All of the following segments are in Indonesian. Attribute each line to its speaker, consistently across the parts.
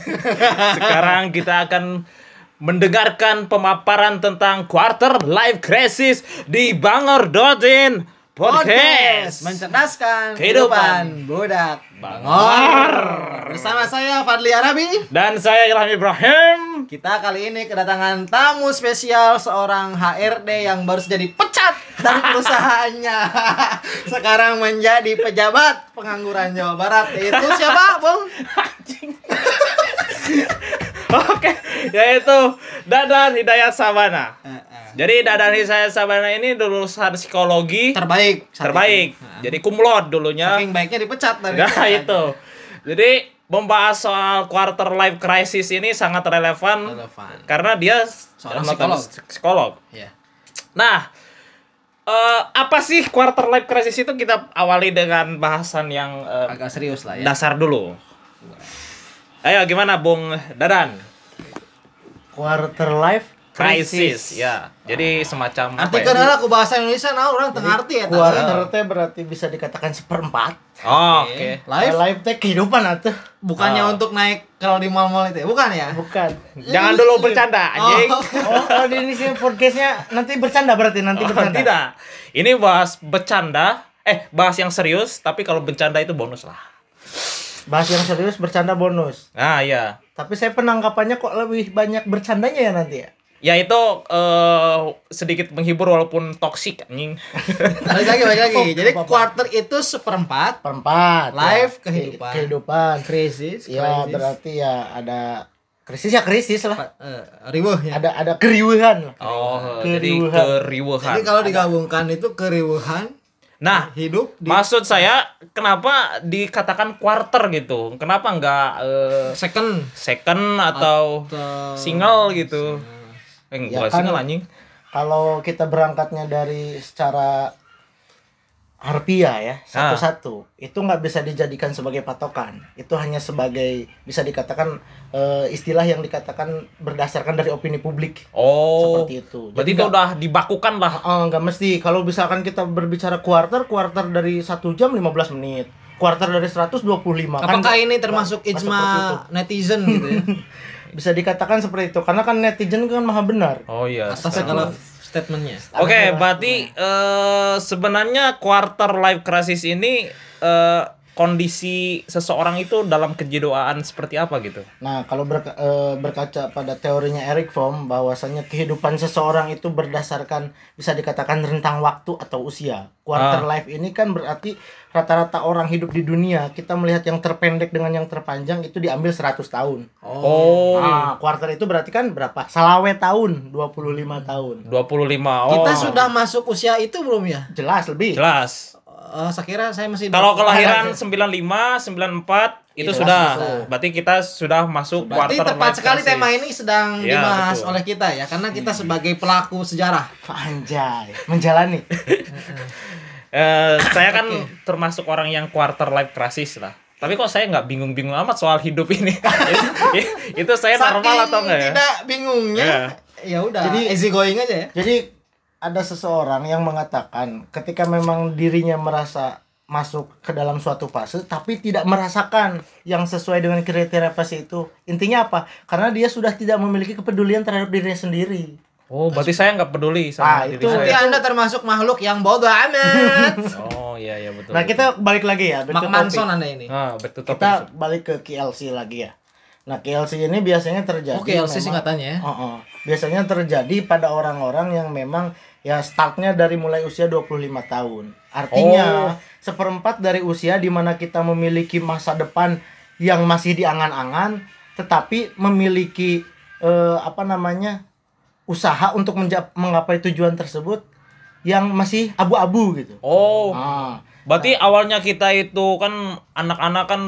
Speaker 1: Sekarang kita akan mendengarkan pemaparan tentang quarter life crisis di Bangor.in Podcast.
Speaker 2: mencerdaskan
Speaker 1: Kehidupan.
Speaker 2: kehidupan budak
Speaker 1: Bangor.
Speaker 2: Bersama saya Fadli Arabi.
Speaker 1: Dan saya Ilham Ibrahim.
Speaker 2: Kita kali ini kedatangan tamu spesial seorang HRD yang baru saja dipecat dari perusahaannya. Sekarang menjadi pejabat pengangguran Jawa Barat. Itu siapa, Bung?
Speaker 1: Oke, yaitu Dadan Hidayat Sabana. Jadi Dadan Hidayat Sabana ini lulusan psikologi
Speaker 2: Terbaik.
Speaker 1: terbaik.
Speaker 2: itu. Nah,
Speaker 1: Jadi kumlot dulunya.
Speaker 2: Saking baiknya dipecat dari
Speaker 1: Nah
Speaker 2: perusahaan.
Speaker 1: itu. Jadi membahas soal quarter life crisis ini sangat relevan,
Speaker 2: Relevan.
Speaker 1: karena dia
Speaker 2: Seorang psikolog.
Speaker 1: psikolog.
Speaker 2: Iya.
Speaker 1: Nah, eh, apa sih quarter life crisis itu kita awali dengan bahasan yang eh,
Speaker 2: Agak serius lah ya.
Speaker 1: dasar dulu. Ayo gimana Bung Dadan?
Speaker 3: quarter life
Speaker 1: Crisis, ya. Jadi semacam apa
Speaker 2: Artikan
Speaker 1: ya?
Speaker 2: adalah aku bahasa Indonesia nah orang tengah arti ya.
Speaker 3: quarter teh berarti bisa dikatakan seperempat
Speaker 1: Oh, oke.
Speaker 2: Live
Speaker 3: life teh kehidupan atuh
Speaker 2: bukannya
Speaker 1: Oh.
Speaker 2: untuk naik kalau di mall-mall itu ya? Bukan ya?
Speaker 3: bukan
Speaker 1: Jangan dulu bercanda, anjing.
Speaker 2: Oh.
Speaker 3: oh kalau di ini sih podcastnya nanti bercanda berarti nanti
Speaker 1: Oh,
Speaker 3: bercanda
Speaker 1: tidak. Ini bahas bercanda, eh bahas yang serius, tapi kalau bercanda itu bonus lah.
Speaker 3: Bahas yang serius bercanda bonus
Speaker 1: Nah, iya.
Speaker 3: tapi saya penangkapannya kok lebih banyak bercandanya ya nanti ya
Speaker 1: Ya itu eh, sedikit menghibur walaupun toksik anjing.
Speaker 2: Balik lagi, balik lagi.
Speaker 3: Oh,
Speaker 2: Jadi
Speaker 3: apa-apa.
Speaker 2: quarter itu seperempat.
Speaker 3: perempat
Speaker 2: Life
Speaker 3: ya.
Speaker 2: kehidupan.
Speaker 3: Ke- kehidupan
Speaker 2: Krisis.
Speaker 3: ya
Speaker 2: krisis.
Speaker 3: berarti ya ada krisis ya krisis lah
Speaker 2: Pa- eh, riweuh ya.
Speaker 3: ada ada keriuhan lah
Speaker 1: Oh, jadi
Speaker 3: Keriuhan.
Speaker 1: keriuhan.
Speaker 2: Jadi kalau digabungkan itu keriuhan
Speaker 1: Nah,
Speaker 2: hidup di
Speaker 1: maksud saya kenapa dikatakan quarter gitu? Kenapa nggak eh,
Speaker 2: second
Speaker 1: second atau
Speaker 2: Atau-
Speaker 1: single gitu? Eh,
Speaker 3: Ya kan-
Speaker 1: single anjing.
Speaker 3: kalau kita berangkatnya dari secara harfiah ya
Speaker 1: Ah.
Speaker 3: satu-satu itu nggak bisa dijadikan sebagai patokan itu hanya sebagai bisa dikatakan eh, istilah yang dikatakan berdasarkan dari opini publik
Speaker 1: Oh.
Speaker 3: seperti itu
Speaker 1: Berarti itu udah dibakukan lah.
Speaker 3: nggak mesti kalau misalkan kita berbicara quarter quarter dari satu jam 15 menit quarter dari 125 kan
Speaker 2: Apakah ini termasuk ijma netizen gitu ya?
Speaker 3: bisa dikatakan seperti itu karena kan netizen kan maha benar
Speaker 1: Oh iya.
Speaker 2: Atas segala statementnya.
Speaker 1: Oke, berarti eh, sebenarnya quarter life crisis ini eh, kondisi seseorang itu dalam kejiwaan seperti apa gitu?
Speaker 3: Nah, kalau berka- eh, berkaca pada teorinya Eric Fromm bahwasanya kehidupan seseorang itu berdasarkan bisa dikatakan rentang waktu atau usia. Quarter life ini kan berarti rata-rata orang hidup di dunia, kita melihat yang terpendek dengan yang terpanjang itu diambil 100 tahun.
Speaker 1: Oh,
Speaker 3: Nah, quarter itu berarti kan berapa? Salawe tahun, 25 tahun.
Speaker 1: 25. Oh.
Speaker 2: Kita sudah masuk usia itu belum ya?
Speaker 3: Jelas lebih.
Speaker 1: jelas.
Speaker 2: Eh, saya kira saya masih
Speaker 1: Kalau kelahiran
Speaker 2: Berarti
Speaker 1: 95, 94 itu
Speaker 3: Jelas
Speaker 1: sudah.
Speaker 3: masuk.
Speaker 1: Berarti kita sudah masuk quarter
Speaker 2: tepat
Speaker 1: life
Speaker 2: sekali
Speaker 1: crisis.
Speaker 2: tema ini sedang
Speaker 1: Iya,
Speaker 2: dibahas
Speaker 1: betul.
Speaker 2: oleh kita ya karena kita sebagai pelaku sejarah.
Speaker 3: Anjay, menjalani.
Speaker 1: Eh, saya kan termasuk orang yang quarter life crisis lah. Tapi kok saya nggak bingung-bingung amat soal hidup ini. itu, itu saya normal
Speaker 2: Saking
Speaker 1: atau enggak ya?
Speaker 2: Tidak bingungnya.
Speaker 1: Iya.
Speaker 2: Ya udah,
Speaker 3: Jadi-
Speaker 2: easy going aja ya.
Speaker 3: Jadi ada seseorang yang mengatakan ketika memang dirinya merasa masuk ke dalam suatu fase tapi tidak merasakan yang sesuai dengan kriteria fase itu. Intinya apa? Karena dia sudah tidak memiliki kepedulian terhadap dirinya sendiri.
Speaker 1: Oh, berarti saya nggak peduli sama
Speaker 3: Ah,
Speaker 1: diri
Speaker 3: itu-
Speaker 2: Berarti
Speaker 1: saya.
Speaker 2: Anda termasuk makhluk yang bodoh amat.
Speaker 1: Oh, iya iya betul.
Speaker 3: Nah, kita balik lagi ya,
Speaker 2: Mak. Manson Anda ini.
Speaker 1: Ah, betul topik.
Speaker 3: Kita balik ke KLC lagi ya. Nah, KLC ini biasanya terjadi
Speaker 2: Oke, LC
Speaker 3: memang-
Speaker 2: singkatannya ya.
Speaker 3: Oh, oh. Biasanya terjadi pada orang-orang yang memang ya startnya dari mulai usia 25 tahun. Artinya seperempat dari usia di mana kita memiliki masa depan yang masih di angan-angan tetapi memiliki eh, apa namanya? usaha untuk menggapai tujuan tersebut yang masih abu-abu gitu.
Speaker 1: Oh,
Speaker 3: Ah,
Speaker 1: berarti awalnya kita itu kan anak-anak kan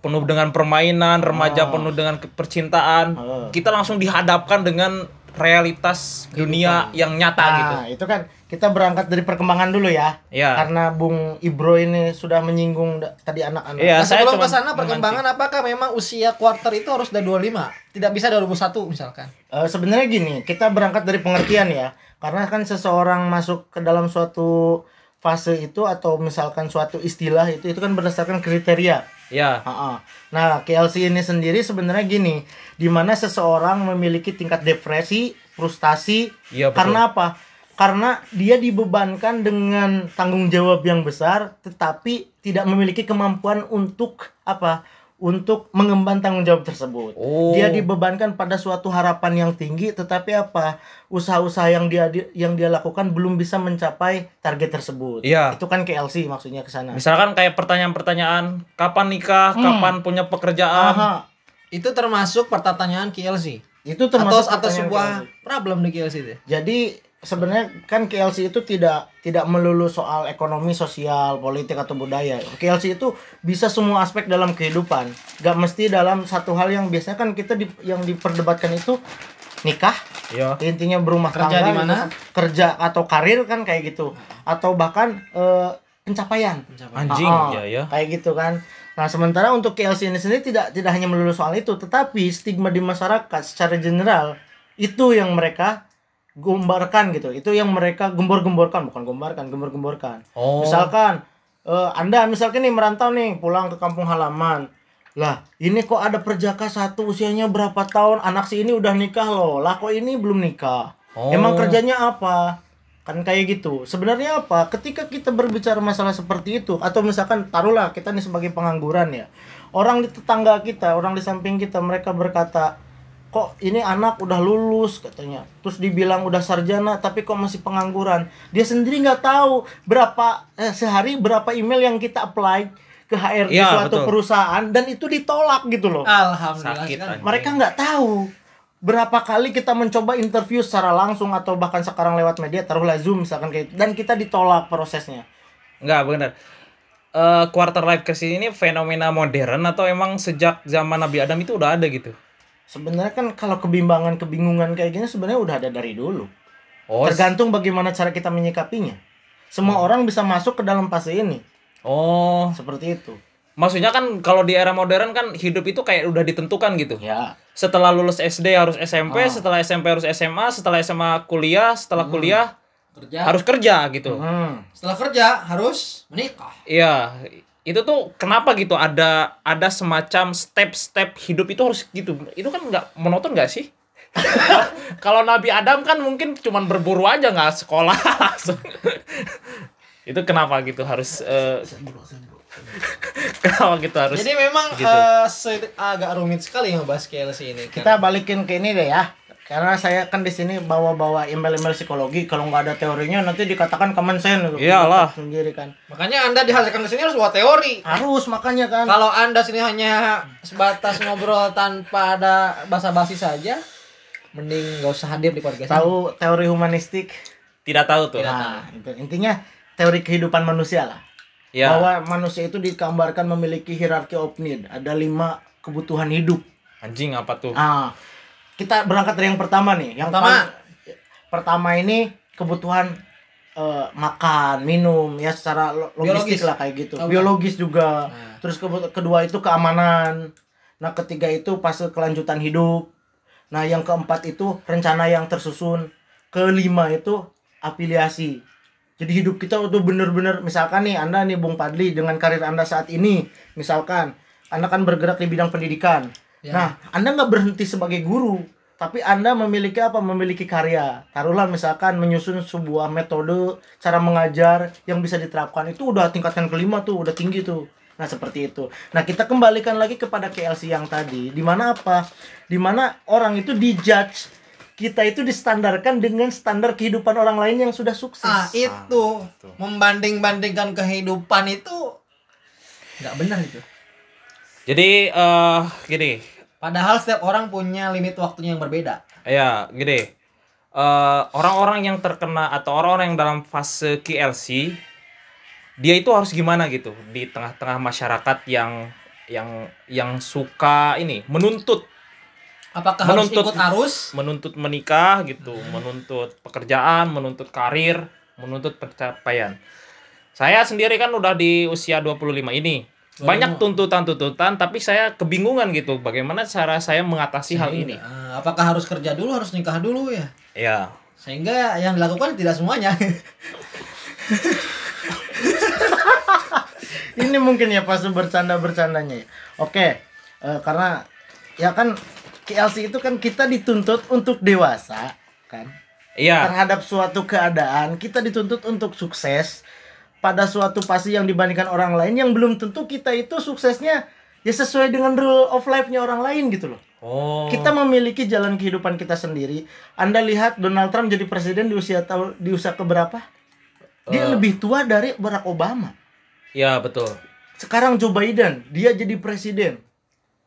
Speaker 1: penuh dengan permainan, remaja
Speaker 3: Ah.
Speaker 1: penuh dengan percintaan.
Speaker 3: Ah.
Speaker 1: Kita langsung dihadapkan dengan realitas dunia yang nyata gitu.
Speaker 3: Nah, itu kan kita berangkat dari perkembangan dulu ya.
Speaker 1: Iya.
Speaker 3: Karena Bung Ibro ini sudah menyinggung tadi anak-anak.
Speaker 1: Iya,
Speaker 2: Nah,
Speaker 1: saya
Speaker 2: sebelum ke sana perkembangan apakah memang usia quarter itu harus dari 25? Tidak bisa 2001 misalkan.
Speaker 3: Eh, sebenarnya gini, kita berangkat dari pengertian ya. Karena kan seseorang masuk ke dalam suatu fase itu atau misalkan suatu istilah itu itu kan berdasarkan kriteria.
Speaker 1: Ya.
Speaker 3: Nah, KLC ini sendiri sebenarnya gini, di mana seseorang memiliki tingkat depresi, frustasi,
Speaker 1: betul.
Speaker 3: karena apa? Karena dia dibebankan dengan tanggung jawab yang besar, tetapi tidak memiliki kemampuan untuk apa? Untuk mengemban tanggung jawab tersebut.
Speaker 1: Oh.
Speaker 3: Dia dibebankan pada suatu harapan yang tinggi, tetapi apa? Usaha-usaha yang dia yang dia lakukan belum bisa mencapai target tersebut.
Speaker 1: Iya.
Speaker 3: Itu kan KLC maksudnya ke sana.
Speaker 1: Misalkan kayak pertanyaan-pertanyaan, kapan nikah,
Speaker 3: Hmm.
Speaker 1: kapan punya pekerjaan.
Speaker 3: Aha.
Speaker 2: Itu termasuk pertanyaan KLC.
Speaker 3: Itu termasuk
Speaker 2: atau sebuah
Speaker 3: KLC.
Speaker 2: problem di KLC itu.
Speaker 3: Jadi sebenarnya kan KLC itu tidak tidak melulu soal ekonomi, sosial, politik atau budaya. KLC itu bisa semua aspek dalam kehidupan. Gak mesti dalam satu hal yang biasanya kan kita di, yang diperdebatkan itu nikah,
Speaker 1: Iya.
Speaker 3: intinya berumah
Speaker 2: Kerja
Speaker 3: tangga,
Speaker 2: di mana?
Speaker 3: kerja atau karir kan kayak gitu, atau bahkan eh, pencapaian.
Speaker 1: Anjing,
Speaker 3: Ah, ah,
Speaker 1: ya ya.
Speaker 3: Kayak gitu kan. Nah, sementara untuk KLC ini sendiri tidak tidak hanya melulu soal itu, tetapi stigma di masyarakat secara general itu yang mereka gombarkan gitu. Itu yang mereka gembor-gemborkan, bukan gombarkan, gembor-gemborkan.
Speaker 1: Oh.
Speaker 3: Misalkan eh, Anda misalkan nih merantau nih pulang ke kampung halaman. Lah, ini kok ada perjaka satu usianya berapa tahun, anak si ini udah nikah loh. Lah kok ini belum nikah?
Speaker 1: Oh.
Speaker 3: Emang kerjanya apa? Kan kayak gitu. Sebenarnya apa? Ketika kita berbicara masalah seperti itu atau misalkan taruhlah kita nih sebagai pengangguran ya. Orang di tetangga kita, orang di samping kita mereka berkata, "Kok ini anak udah lulus?" katanya. Terus dibilang udah sarjana tapi kok masih pengangguran. Dia sendiri nggak tahu berapa eh, sehari berapa email yang kita apply ke HRD
Speaker 1: Iya,
Speaker 3: suatu
Speaker 1: betul.
Speaker 3: perusahaan dan itu ditolak gitu loh
Speaker 2: Alhamdulillah
Speaker 1: Sakit,
Speaker 3: mereka nggak tahu berapa kali kita mencoba interview secara langsung atau bahkan sekarang lewat media taruhlah zoom misalkan kayak gitu, dan kita ditolak prosesnya
Speaker 1: Enggak, benar. Eh quarter life crisis ini fenomena modern atau emang sejak zaman Nabi Adam itu udah ada gitu?
Speaker 3: Sebenarnya kan kalau kebimbangan kebingungan kayak gini sebenarnya udah ada dari dulu
Speaker 1: Oh.
Speaker 3: tergantung bagaimana cara kita menyikapinya semua orang bisa masuk ke dalam fase ini
Speaker 1: Oh.
Speaker 3: seperti itu
Speaker 1: Maksudnya kan kalau di era modern kan hidup itu kayak udah ditentukan gitu.
Speaker 3: ya
Speaker 1: Setelah lulus SD harus SMP,
Speaker 3: Ah.
Speaker 1: setelah SMP harus SMA, setelah SMA kuliah, setelah kuliah
Speaker 2: Kerja.
Speaker 1: harus kerja gitu.
Speaker 3: hmm.
Speaker 2: Setelah kerja harus menikah.
Speaker 1: Iya, itu tuh kenapa gitu ada ada semacam step-step hidup itu harus gitu. Itu kan nggak monoton nggak sih? Kalau Nabi Adam kan mungkin cuman berburu aja nggak sekolah langsung. itu kenapa gitu harus eh, kenapa gitu harus
Speaker 2: Jadi memang
Speaker 1: gitu.
Speaker 2: eh, agak rumit sekali ngebahas KLC ini kan.
Speaker 3: kita balikin ke ini deh ya karena saya kan di sini bawa-bawa email-email psikologi kalau nggak ada teorinya nanti dikatakan common sense gitu.
Speaker 1: Iyalah.
Speaker 3: sendiri kan
Speaker 2: Makanya Anda dihadirkan ke sini harus bawa teori.
Speaker 3: harus makanya kan
Speaker 2: Kalau Anda sini hanya sebatas ngobrol tanpa ada basa-basi saja, mending nggak usah hadir di podcast ini.
Speaker 3: tahu teori humanistik
Speaker 1: tidak tahu tuh.
Speaker 2: Tidak.
Speaker 3: nah itu intinya teori kehidupan manusia lah
Speaker 1: Ya.
Speaker 3: bahwa manusia itu digambarkan memiliki hierarki of need ada lima kebutuhan hidup
Speaker 1: Anjing apa tuh?
Speaker 3: ah kita berangkat dari yang pertama nih yang
Speaker 2: Pertama.
Speaker 3: paling- pertama ini kebutuhan eh, makan minum ya secara lo- logistik
Speaker 2: Biologis.
Speaker 3: lah kayak gitu
Speaker 2: bukan.
Speaker 3: biologis juga
Speaker 2: Nah.
Speaker 3: terus kebu- kedua itu keamanan nah ketiga itu fase kelanjutan hidup nah yang keempat itu rencana yang tersusun kelima itu afiliasi jadi hidup kita tuh bener-bener misalkan nih anda nih Bung Padli dengan karir anda saat ini misalkan anda kan bergerak di bidang pendidikan
Speaker 2: Ya.
Speaker 3: nah anda nggak berhenti sebagai guru tapi anda memiliki apa? Memiliki karya. Taruhlah misalkan menyusun sebuah metode cara mengajar yang bisa diterapkan. Itu udah tingkatan kelima tuh udah tinggi tuh. Nah seperti itu. Nah kita kembalikan lagi kepada KLC yang tadi. Di mana apa? Di mana orang itu dijudge kita itu distandarkan dengan standar kehidupan orang lain yang sudah sukses.
Speaker 2: Ah, itu. Membanding-bandingkan kehidupan itu nggak benar itu.
Speaker 1: Jadi eh gini,
Speaker 2: Padahal setiap orang punya limit waktunya yang berbeda.
Speaker 1: ya gini. Eh orang-orang yang terkena atau orang-orang yang dalam fase KLC dia itu harus gimana gitu di tengah-tengah masyarakat yang yang yang suka ini menuntut
Speaker 2: Apakah
Speaker 1: Menuntut.
Speaker 2: harus ikut arus?
Speaker 1: menuntut menikah gitu, menuntut pekerjaan, menuntut karir, menuntut pencapaian. Saya sendiri kan udah di usia 25 ini. Banyak tuntutan-tuntutan tapi saya kebingungan gitu bagaimana cara saya mengatasi hal ini.
Speaker 2: Ah, apakah harus kerja dulu, harus nikah dulu ya?
Speaker 1: Ya.
Speaker 2: Sehingga yang dilakukan tidak semuanya.
Speaker 3: ini mungkin ya pas bercanda bercandanya ya. Oke, eh, karena ya kan KLC itu kan kita dituntut untuk dewasa kan
Speaker 1: Iya.
Speaker 3: terhadap suatu keadaan kita dituntut untuk sukses pada suatu pasti yang dibandingkan orang lain yang belum tentu kita itu suksesnya ya sesuai dengan rule of life-nya orang lain gitu loh.
Speaker 1: Oh.
Speaker 3: Kita memiliki jalan kehidupan kita sendiri. Anda lihat Donald Trump jadi presiden di usia tahun di usia keberapa? Dia
Speaker 1: Eh.
Speaker 3: lebih tua dari Barack Obama.
Speaker 1: Iya, betul.
Speaker 3: Sekarang Joe Biden, dia jadi presiden.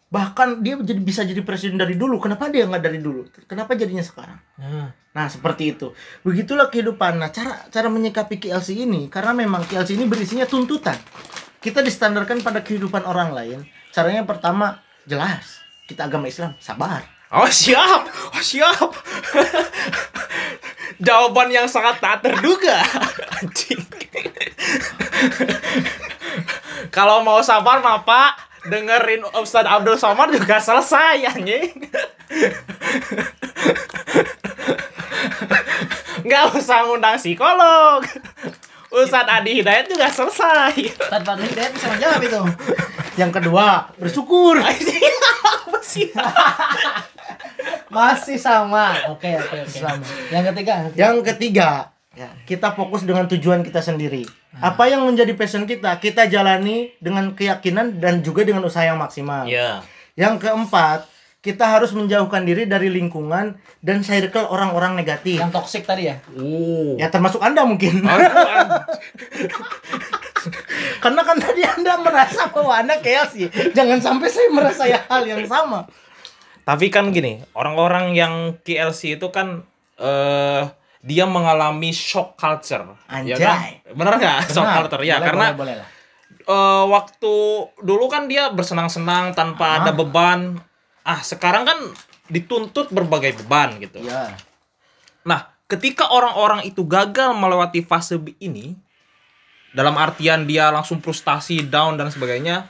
Speaker 3: Bahkan dia jadi bisa jadi presiden dari dulu. Kenapa dia nggak dari dulu? Kenapa jadinya sekarang?
Speaker 2: Nah,
Speaker 3: Nah, seperti itu. Begitulah kehidupan. Nah, cara cara menyikapi KLC ini karena memang KLC ini berisinya tuntutan. Kita distandarkan pada kehidupan orang lain. Caranya pertama jelas. Kita agama Islam, sabar.
Speaker 1: Oh, siap. Oh, siap. Jawaban yang sangat tak terduga. Anjing. Kalau mau sabar mah, Pak, dengerin Ustadz Abdul Somad juga selesai anjing. Nggak usah ngundang psikolog. Ustadz Adi Hidayat juga selesai.
Speaker 2: Ustaz Fadli Hidayat bisa menjawab itu.
Speaker 3: Yang kedua, bersyukur.
Speaker 1: Apa sih?
Speaker 2: Masih sama. Oke, oke, oke.
Speaker 3: Sama.
Speaker 2: Yang ketiga.
Speaker 3: Yang ketiga, ya, kita fokus dengan tujuan kita sendiri. Apa yang menjadi passion kita, kita jalani dengan keyakinan dan juga dengan usaha yang maksimal.
Speaker 1: Iya.
Speaker 3: Yang keempat, kita harus menjauhkan diri dari lingkungan dan circle orang-orang negatif.
Speaker 2: Yang toksik tadi ya.
Speaker 1: Oh.
Speaker 3: Ya termasuk Anda mungkin. Karena kan tadi Anda merasa bahwa Anda chaos sih. Jangan sampai saya merasa ya hal yang sama.
Speaker 1: Tapi kan gini, orang-orang yang KLC itu kan eh dia mengalami shock culture.
Speaker 3: Anjay.
Speaker 1: Ya kan? Bener nggak? Shock culture ya,
Speaker 3: Boleh,
Speaker 1: karena
Speaker 3: boleh, boleh lah.
Speaker 1: eh, waktu dulu kan dia bersenang-senang tanpa ada beban. Ah, sekarang kan dituntut berbagai beban gitu.
Speaker 3: Ya.
Speaker 1: Nah, ketika orang-orang itu gagal melewati fase ini, dalam artian dia langsung frustasi, down dan sebagainya,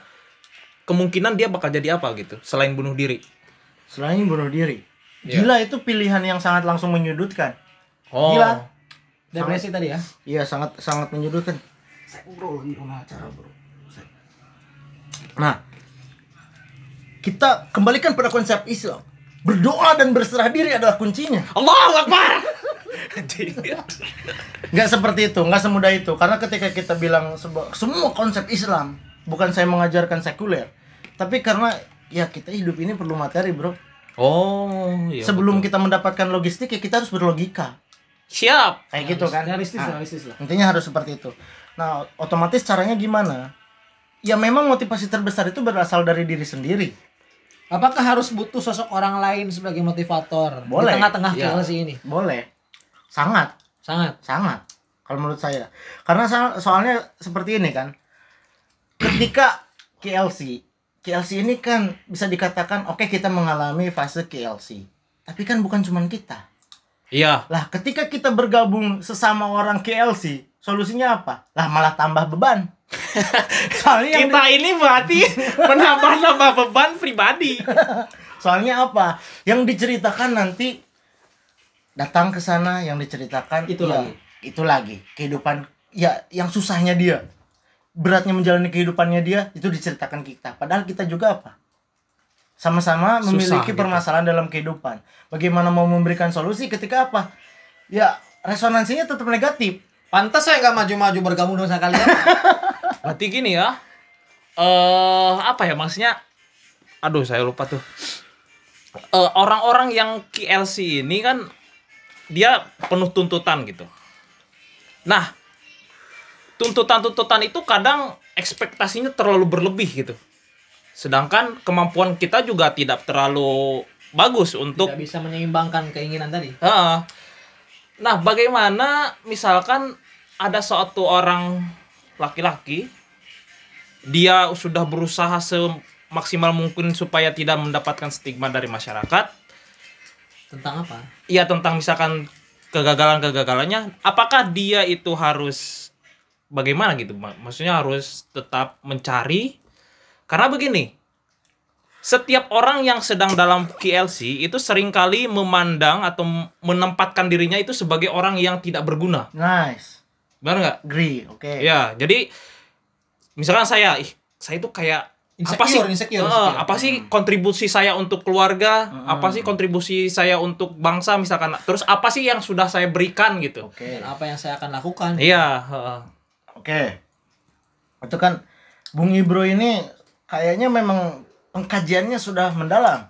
Speaker 1: kemungkinan dia bakal jadi apa gitu, selain bunuh diri.
Speaker 3: Selain bunuh diri.
Speaker 1: Iya.
Speaker 3: Gila itu pilihan yang sangat langsung menyudutkan.
Speaker 1: Oh.
Speaker 3: Gila.
Speaker 2: Depresi tadi ya.
Speaker 3: Iya sangat sangat menyudutkan. Saya bro lagi rumah acara bro. Saya- Nah, kita kembalikan pada konsep Islam. Berdoa dan berserah diri adalah kuncinya.
Speaker 1: Allahu Akbar.
Speaker 3: Nggak seperti itu, nggak semudah itu. Karena ketika kita bilang semua konsep Islam, bukan saya mengajarkan sekuler, tapi karena ya kita hidup ini perlu materi bro.
Speaker 1: oh, iya.
Speaker 3: Sebelum
Speaker 1: betul.
Speaker 3: kita mendapatkan logistik ya kita harus berlogika.
Speaker 1: Siap.
Speaker 3: Kayak gitu kan.
Speaker 2: Realistis,
Speaker 3: Nah,
Speaker 2: realistis lah.
Speaker 3: Intinya harus seperti itu. Nah, otomatis caranya gimana? Ya memang motivasi terbesar itu berasal dari diri sendiri.
Speaker 2: Apakah harus butuh sosok orang lain sebagai motivator
Speaker 3: Boleh.
Speaker 2: di tengah-tengah
Speaker 1: Ya.
Speaker 2: KLC ini?
Speaker 3: Boleh. Sangat,
Speaker 2: Sangat.
Speaker 3: sangat. Kalau menurut saya. Karena so- soalnya seperti ini kan. Ketika KLC, KLC ini kan bisa dikatakan oke kita mengalami fase KLC. Tapi kan bukan cuman kita.
Speaker 1: Iya.
Speaker 3: Lah, ketika kita bergabung sesama orang KLC, solusinya apa? Lah malah tambah beban. Soalnya yang
Speaker 1: Kita ini berarti menambah-nambah beban pribadi.
Speaker 3: Soalnya apa? Yang diceritakan nanti datang ke sana yang diceritakan
Speaker 2: Itu
Speaker 3: ya,
Speaker 2: lagi.
Speaker 3: Itu lagi. Kehidupan ya yang susahnya dia. Beratnya menjalani kehidupannya dia itu diceritakan kita. Padahal kita juga apa? Sama-sama
Speaker 1: Susah
Speaker 3: memiliki
Speaker 1: gitu.
Speaker 3: permasalahan dalam kehidupan. Bagaimana mau memberikan solusi ketika apa? Ya resonansinya tetap negatif.
Speaker 2: Pantas saya nggak maju-maju bergabung dengan kalian.
Speaker 1: Berarti gini ya. Eh, apa ya maksudnya? Aduh, saya lupa tuh. Eh, orang-orang yang KLC ini kan dia penuh tuntutan gitu. Nah, tuntutan-tuntutan itu kadang ekspektasinya terlalu berlebih gitu. Sedangkan kemampuan kita juga tidak terlalu bagus untuk
Speaker 2: Tidak bisa menyeimbangkan keinginan tadi.
Speaker 1: Heeh. Nah, bagaimana misalkan ada suatu orang laki-laki dia sudah berusaha semaksimal mungkin supaya tidak mendapatkan stigma dari masyarakat.
Speaker 2: Tentang apa?
Speaker 1: Iya tentang misalkan kegagalan-kegagalannya, apakah dia itu harus bagaimana gitu? Mak- Maksudnya harus tetap mencari karena begini. Setiap orang yang sedang dalam KLC itu sering kali memandang atau menempatkan dirinya itu sebagai orang yang tidak berguna.
Speaker 3: Nice.
Speaker 1: Benar nggak?
Speaker 3: Agree. Oke.
Speaker 1: Ya, jadi misalkan saya ih saya itu kayak apa sih
Speaker 2: Insecure, insecure, insecure.
Speaker 1: apa sih kontribusi saya untuk keluarga apa sih kontribusi saya untuk bangsa misalkan terus apa sih yang sudah saya berikan gitu
Speaker 3: Oke.
Speaker 2: Dan apa yang saya akan lakukan?
Speaker 1: iya heeh.
Speaker 3: Oke. Itu kan Bung Ibro ini kayaknya memang pengkajiannya sudah mendalam.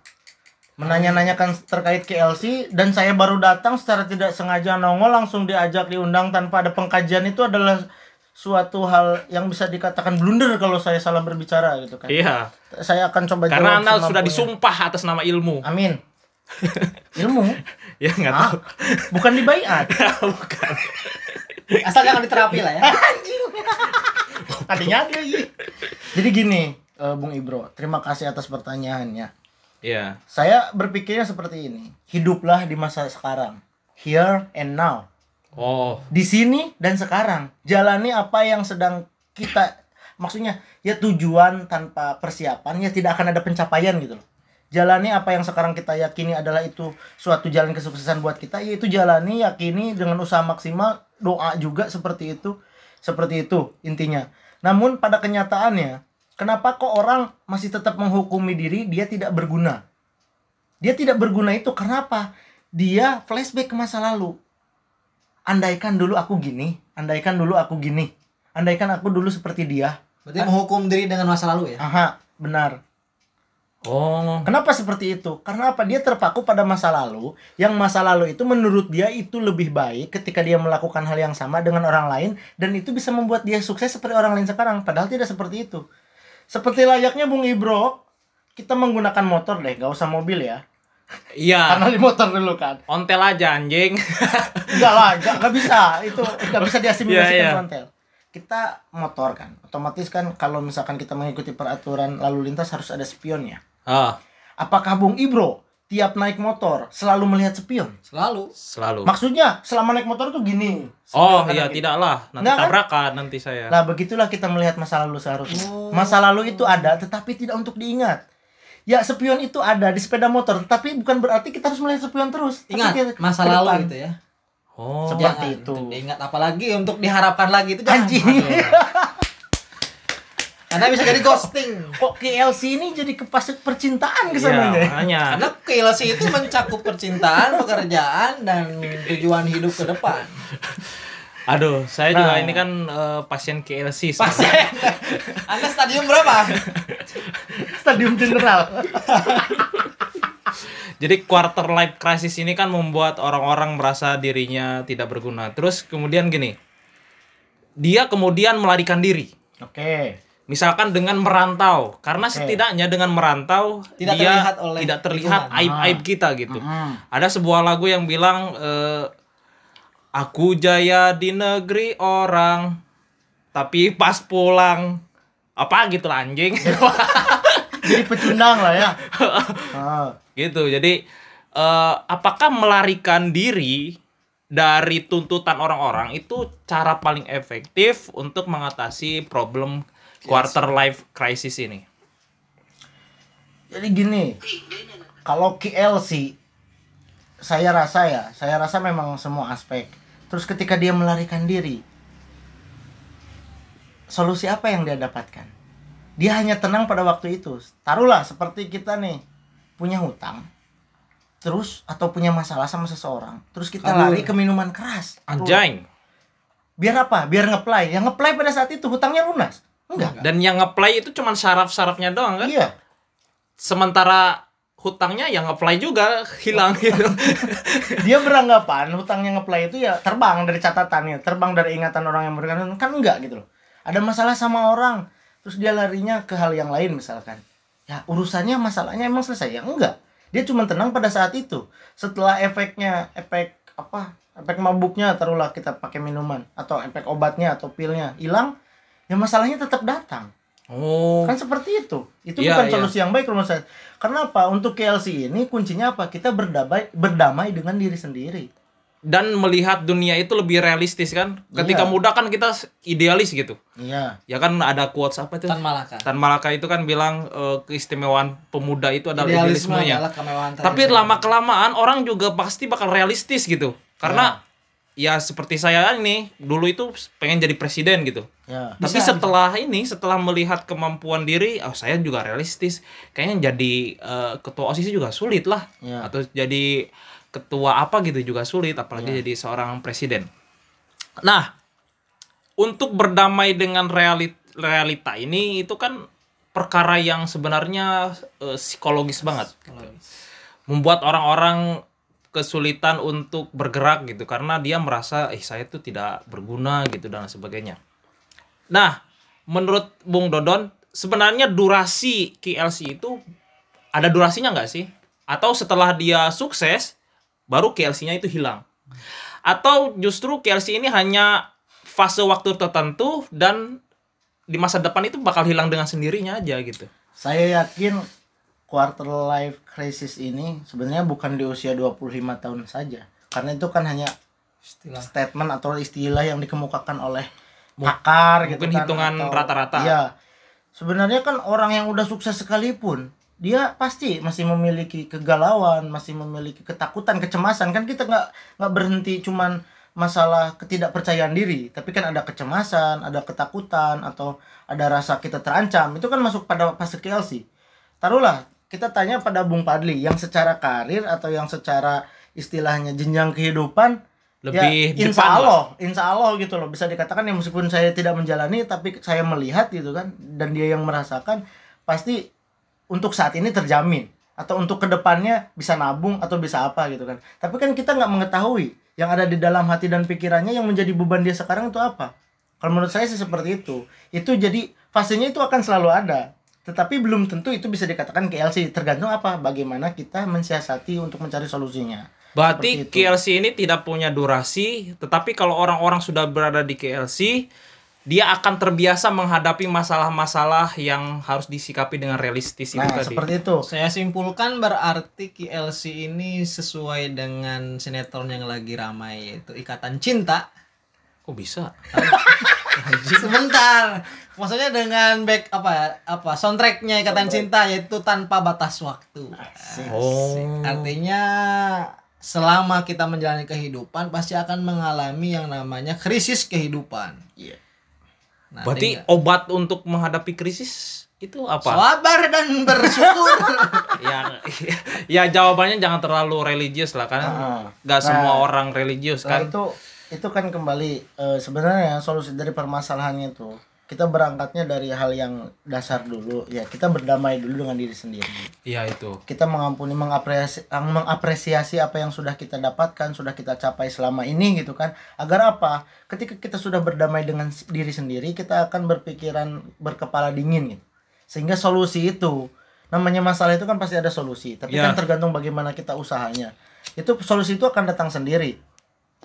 Speaker 3: Menanya-nanyakan terkait KLC dan saya baru datang secara tidak sengaja nongol langsung diajak diundang tanpa ada pengkajian itu adalah suatu hal yang bisa dikatakan blunder kalau saya salah berbicara gitu kan.
Speaker 1: iya
Speaker 3: Saya akan coba
Speaker 1: karena anda sudah
Speaker 3: semampunya.
Speaker 1: disumpah atas nama ilmu
Speaker 3: Amin. Ilmu
Speaker 1: ya nggak
Speaker 3: Ah,
Speaker 1: tahu
Speaker 3: bukan dibaiat.
Speaker 1: bukan
Speaker 2: Asal jangan diterapi lah ya.
Speaker 3: Tadinya ada lagi. Jadi gini, eh, Bung Ibro, terima kasih atas pertanyaannya.
Speaker 1: iya
Speaker 3: Saya berpikirnya seperti ini. Hiduplah di masa sekarang. Here and now.
Speaker 1: oh
Speaker 3: Di sini dan sekarang. Jalani apa yang sedang kita maksudnya ya tujuan tanpa persiapan ya tidak akan ada pencapaian gitu loh. Jalani apa yang sekarang kita yakini adalah itu suatu jalan kesuksesan buat kita, yaitu jalani, yakini dengan usaha maksimal, doa juga seperti itu. Seperti itu intinya. Namun pada kenyataannya, kenapa kok orang masih tetap menghukumi diri dia tidak berguna? Dia tidak berguna itu kenapa? Dia flashback ke masa lalu. Andaikan dulu aku gini, andaikan dulu aku gini, andaikan aku dulu seperti dia.
Speaker 2: Berarti menghukum diri dengan masa lalu ya.
Speaker 3: Aha, benar.
Speaker 1: oh
Speaker 3: Kenapa seperti itu? Karena apa? Dia terpaku pada masa lalu, yang masa lalu itu menurut dia itu lebih baik ketika dia melakukan hal yang sama dengan orang lain dan itu bisa membuat dia sukses seperti orang lain sekarang. Padahal tidak seperti itu. Seperti layaknya Bung Ibro, kita menggunakan motor deh, gak usah mobil ya.
Speaker 1: iya
Speaker 3: Karena di motor dulu kan.
Speaker 1: ontel aja anjing
Speaker 3: Enggak lah, enggak, enggak bisa. Itu enggak bisa diasimilasikan
Speaker 1: iya.
Speaker 3: ke ontel. Kita motor kan. Otomatis kan kalau misalkan kita mengikuti peraturan lalu lintas harus ada spionnya.
Speaker 1: ah
Speaker 3: Apakah Bung Ibro tiap naik motor selalu melihat spion?
Speaker 2: Selalu.
Speaker 1: selalu
Speaker 3: Maksudnya selama naik motor tuh gini.
Speaker 1: oh
Speaker 3: Spion
Speaker 1: iya
Speaker 3: kanan kiri.
Speaker 1: tidak lah nanti
Speaker 3: Nggak, kan?
Speaker 1: tabrakan nanti saya
Speaker 3: Nah, begitulah kita melihat masa lalu seharusnya.
Speaker 2: Oh.
Speaker 3: Masa lalu itu ada tetapi tidak untuk diingat. Ya, spion itu ada di sepeda motor, tapi bukan berarti kita harus melihat spion terus.
Speaker 2: Ingat
Speaker 3: kita
Speaker 2: masa lalu
Speaker 3: depan.
Speaker 2: gitu ya.
Speaker 1: oh
Speaker 3: Seperti
Speaker 2: Jangan
Speaker 3: itu.
Speaker 2: untuk diingat apalagi untuk diharapkan lagi itu jangan.
Speaker 3: Anjing.
Speaker 2: Karena bisa jadi ghosting.
Speaker 3: Kok KLC ini jadi kepas percintaan ke
Speaker 1: iya
Speaker 3: sana ya?
Speaker 1: makanya
Speaker 2: Karena KLC itu mencakup percintaan, pekerjaan, dan tujuan hidup ke depan.
Speaker 1: aduh saya juga
Speaker 3: Nah.
Speaker 1: ini kan eh, pasien KLC
Speaker 2: Pas
Speaker 1: sebenarnya.
Speaker 2: Anda stadium berapa?
Speaker 3: Stadium General.
Speaker 1: Jadi quarter life crisis ini kan membuat orang-orang merasa dirinya tidak berguna. Terus kemudian gini, dia kemudian melarikan diri.
Speaker 3: Oke.
Speaker 1: Misalkan dengan merantau, karena
Speaker 3: Oke.
Speaker 1: setidaknya dengan merantau
Speaker 2: Tidak
Speaker 1: dia
Speaker 2: terlihat oleh
Speaker 1: tidak terlihat aib-aib kita gitu.
Speaker 3: Mm.
Speaker 1: Ada sebuah lagu yang bilang eh, aku jaya di negeri orang, tapi pas pulang apa gitu lah anjing.
Speaker 3: Jadi pecundang lah ya. Ah.
Speaker 1: gitu jadi eh, apakah melarikan diri dari tuntutan orang-orang itu cara paling efektif untuk mengatasi problem quarter life crisis ini
Speaker 3: Jadi gini, kalau KLC saya rasa ya, saya rasa memang semua aspek. Terus ketika dia melarikan diri, solusi apa yang dia dapatkan? Dia hanya tenang pada waktu itu. Taruhlah seperti kita nih punya hutang, terus atau punya masalah sama seseorang, terus kita
Speaker 2: Kabur.
Speaker 3: lari ke minuman keras.
Speaker 1: anjing
Speaker 3: Biar apa? Biar ngeplay. Yang ngeplay pada saat itu hutangnya lunas. Enggak.
Speaker 1: dan yang ngeplay itu cuma saraf-sarafnya doang kan?
Speaker 3: Iya.
Speaker 1: sementara hutangnya yang ngeplay juga hilang gitu.
Speaker 3: Dia beranggapan hutangnya ngeplay itu ya terbang dari catatannya terbang dari ingatan orang yang memberikan kan enggak gitu loh. Ada masalah sama orang terus dia larinya ke hal yang lain misalkan. Ya urusannya masalahnya emang selesai? Ya enggak. Dia cuma tenang pada saat itu. Setelah efeknya efek apa efek mabuknya taruhlah kita pakai minuman atau efek obatnya atau pilnya hilang ya masalahnya tetap datang.
Speaker 1: Oh.
Speaker 3: Kan seperti itu. Itu
Speaker 1: Iya,
Speaker 3: bukan
Speaker 1: iya.
Speaker 3: solusi yang baik kalau menurut saya. Karena apa? Untuk KLC ini kuncinya apa? Kita berdamai berdamai dengan diri sendiri.
Speaker 1: Dan melihat dunia itu lebih realistis kan? Ketika
Speaker 3: Iya.
Speaker 1: muda kan kita idealis gitu.
Speaker 3: Iya.
Speaker 1: Ya kan ada quotes apa itu?
Speaker 2: Tan Malaka.
Speaker 1: Tan Malaka itu kan bilang eh, keistimewaan pemuda itu adalah
Speaker 2: Idealisme
Speaker 1: idealismenya.
Speaker 2: adalah kemewahan
Speaker 1: Tapi lama kelamaan orang juga pasti bakal realistis gitu. Karena ya seperti saya ini dulu itu pengen jadi presiden gitu.
Speaker 3: Ya.
Speaker 1: Tapi setelah ini, setelah melihat kemampuan diri, oh saya juga realistis. Kayaknya jadi eh, ketua OSIS juga sulit lah.
Speaker 3: Ya.
Speaker 1: Atau jadi ketua apa gitu juga sulit, apalagi jadi seorang presiden. Nah, untuk berdamai dengan realit realita ini itu kan perkara yang sebenarnya eh, psikologis banget. gitu. Membuat orang-orang kesulitan untuk bergerak gitu karena dia merasa eh saya tuh tidak berguna gitu dan sebagainya. Nah, menurut Bung Dodon, sebenarnya durasi KLC itu ada durasinya nggak sih? Atau setelah dia sukses, baru KLC-nya itu hilang? Atau justru KLC ini hanya fase waktu tertentu dan di masa depan itu bakal hilang dengan sendirinya aja gitu?
Speaker 3: Saya yakin quarter life crisis ini sebenarnya bukan di usia 25 tahun saja. Karena itu kan hanya
Speaker 2: Istilah.
Speaker 3: statement atau istilah yang dikemukakan oleh pakar gitu
Speaker 1: mungkin
Speaker 3: kan,
Speaker 1: hitungan rata-rata.
Speaker 3: Iya. Sebenarnya kan orang yang udah sukses sekalipun dia pasti masih memiliki kegalauan, masih memiliki ketakutan, kecemasan. Kan kita nggak nggak berhenti cuman masalah ketidakpercayaan diri, tapi kan ada kecemasan, ada ketakutan atau ada rasa kita terancam. Itu kan masuk pada fase KLC. Taruhlah kita tanya pada Bung Padli yang secara karir atau yang secara istilahnya jenjang kehidupan
Speaker 1: Lebih
Speaker 3: ya, insya
Speaker 1: depan lah.
Speaker 3: Allah, insya Allah gitu loh. Bisa dikatakan ya meskipun saya tidak menjalani tapi saya melihat gitu kan dan dia yang merasakan pasti untuk saat ini terjamin. Atau untuk ke depannya bisa nabung atau bisa apa gitu kan. Tapi kan kita nggak mengetahui yang ada di dalam hati dan pikirannya yang menjadi beban dia sekarang itu apa. Kalau menurut saya sih seperti itu. Itu jadi fasenya itu akan selalu ada. Tetapi belum tentu itu bisa dikatakan KLC tergantung apa? Bagaimana kita mensiasati untuk mencari solusinya
Speaker 1: Berarti
Speaker 3: itu.
Speaker 1: KLC ini tidak punya durasi, tetapi kalau orang-orang sudah berada di KLC, dia akan terbiasa menghadapi masalah-masalah yang harus disikapi dengan realistis itu
Speaker 3: nah
Speaker 1: tadi.
Speaker 3: seperti itu
Speaker 2: Saya simpulkan berarti KLC ini sesuai dengan sinetron yang lagi ramai yaitu Ikatan Cinta.
Speaker 1: Kok bisa?
Speaker 2: Sebentar. Maksudnya dengan back apa ya, apa soundtracknya Ikatan Cinta yaitu tanpa batas waktu.
Speaker 1: Oh.
Speaker 2: Artinya selama kita menjalani kehidupan pasti akan mengalami yang namanya krisis kehidupan.
Speaker 3: Iya.
Speaker 2: Nah,
Speaker 1: Berarti
Speaker 2: tinggal-
Speaker 1: obat untuk menghadapi krisis itu apa?
Speaker 2: sabar dan bersyukur.
Speaker 1: ya, ya jawabannya jangan terlalu religius lah kan.
Speaker 3: Ah.
Speaker 1: Nggak semua
Speaker 3: Nah,
Speaker 1: orang religius
Speaker 3: Nah,
Speaker 1: kan.
Speaker 3: itu itu kan kembali eh, sebenarnya solusi dari permasalahannya itu kita berangkatnya dari hal yang dasar dulu. Ya kita berdamai dulu dengan diri sendiri.
Speaker 1: Iya itu.
Speaker 3: kita mengampuni mengapresiasi, mengapresiasi apa yang sudah kita dapatkan sudah kita capai selama ini gitu kan. Agar apa? Ketika kita sudah berdamai dengan diri sendiri kita akan berpikiran berkepala dingin gitu. Sehingga solusi itu namanya masalah itu kan pasti ada solusi. Tapi
Speaker 1: Ya.
Speaker 3: kan tergantung bagaimana kita usahanya. Itu solusi itu akan datang sendiri.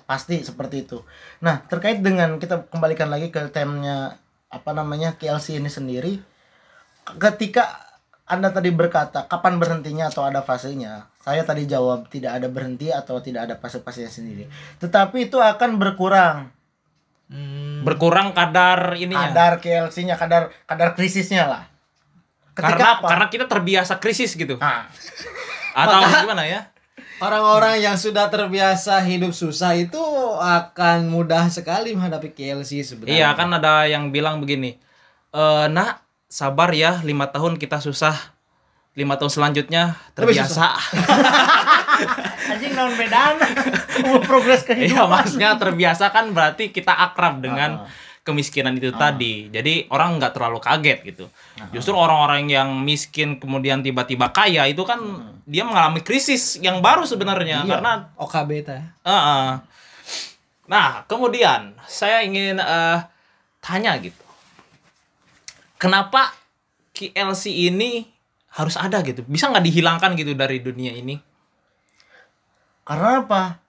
Speaker 3: Pasti seperti itu. Nah terkait dengan kita kembalikan lagi ke temanya apa namanya KLC ini sendiri ketika anda tadi berkata kapan berhentinya atau ada fasenya saya tadi jawab tidak ada berhenti atau tidak ada fase-fasenya sendiri tetapi itu akan berkurang
Speaker 2: Hmm,
Speaker 1: Berkurang kadar ininya.
Speaker 3: kadar KLC-nya kadar kadar krisisnya lah
Speaker 1: karena
Speaker 3: apa?
Speaker 1: karena kita terbiasa krisis gitu.
Speaker 3: Ah,
Speaker 1: Atau gimana ya?
Speaker 2: Orang-orang yang sudah terbiasa hidup susah itu akan mudah sekali menghadapi KLC sebenarnya.
Speaker 1: Iya kan ada yang bilang begini, eh nak sabar ya lima tahun kita susah, lima tahun selanjutnya terbiasa.
Speaker 3: anjing non bedaan? Progres kehidupan.
Speaker 1: Iya maksudnya terbiasa kan berarti kita akrab dengan kemiskinan itu tadi. Jadi orang nggak terlalu kaget gitu. Justru orang-orang yang miskin kemudian tiba-tiba kaya itu kan dia mengalami krisis yang baru sebenarnya karena
Speaker 2: OKB teh.
Speaker 1: Heeh. Nah, kemudian saya ingin eh, tanya gitu. Kenapa KLC ini harus ada gitu? Bisa nggak dihilangkan gitu dari dunia ini?
Speaker 3: karena apa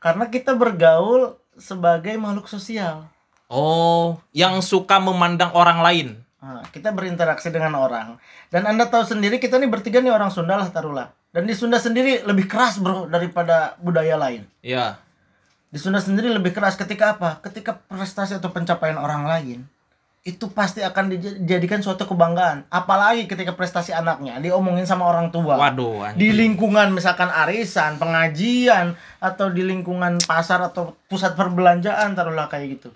Speaker 3: karena kita bergaul sebagai makhluk sosial
Speaker 1: Oh, yang suka memandang orang lain.
Speaker 3: Nah, kita berinteraksi dengan orang. Dan anda tahu sendiri kita nih bertiga nih orang Sunda lah taruhlah dan di Sunda sendiri lebih keras bro daripada budaya lain.
Speaker 1: Ya.
Speaker 3: di Sunda sendiri lebih keras ketika apa? Ketika prestasi atau pencapaian orang lain itu pasti akan dijadikan suatu kebanggaan. Apalagi ketika prestasi anaknya diomongin sama orang tua.
Speaker 1: Waduh, anjing.
Speaker 3: di lingkungan misalkan arisan pengajian atau di lingkungan pasar atau pusat perbelanjaan taruhlah kayak gitu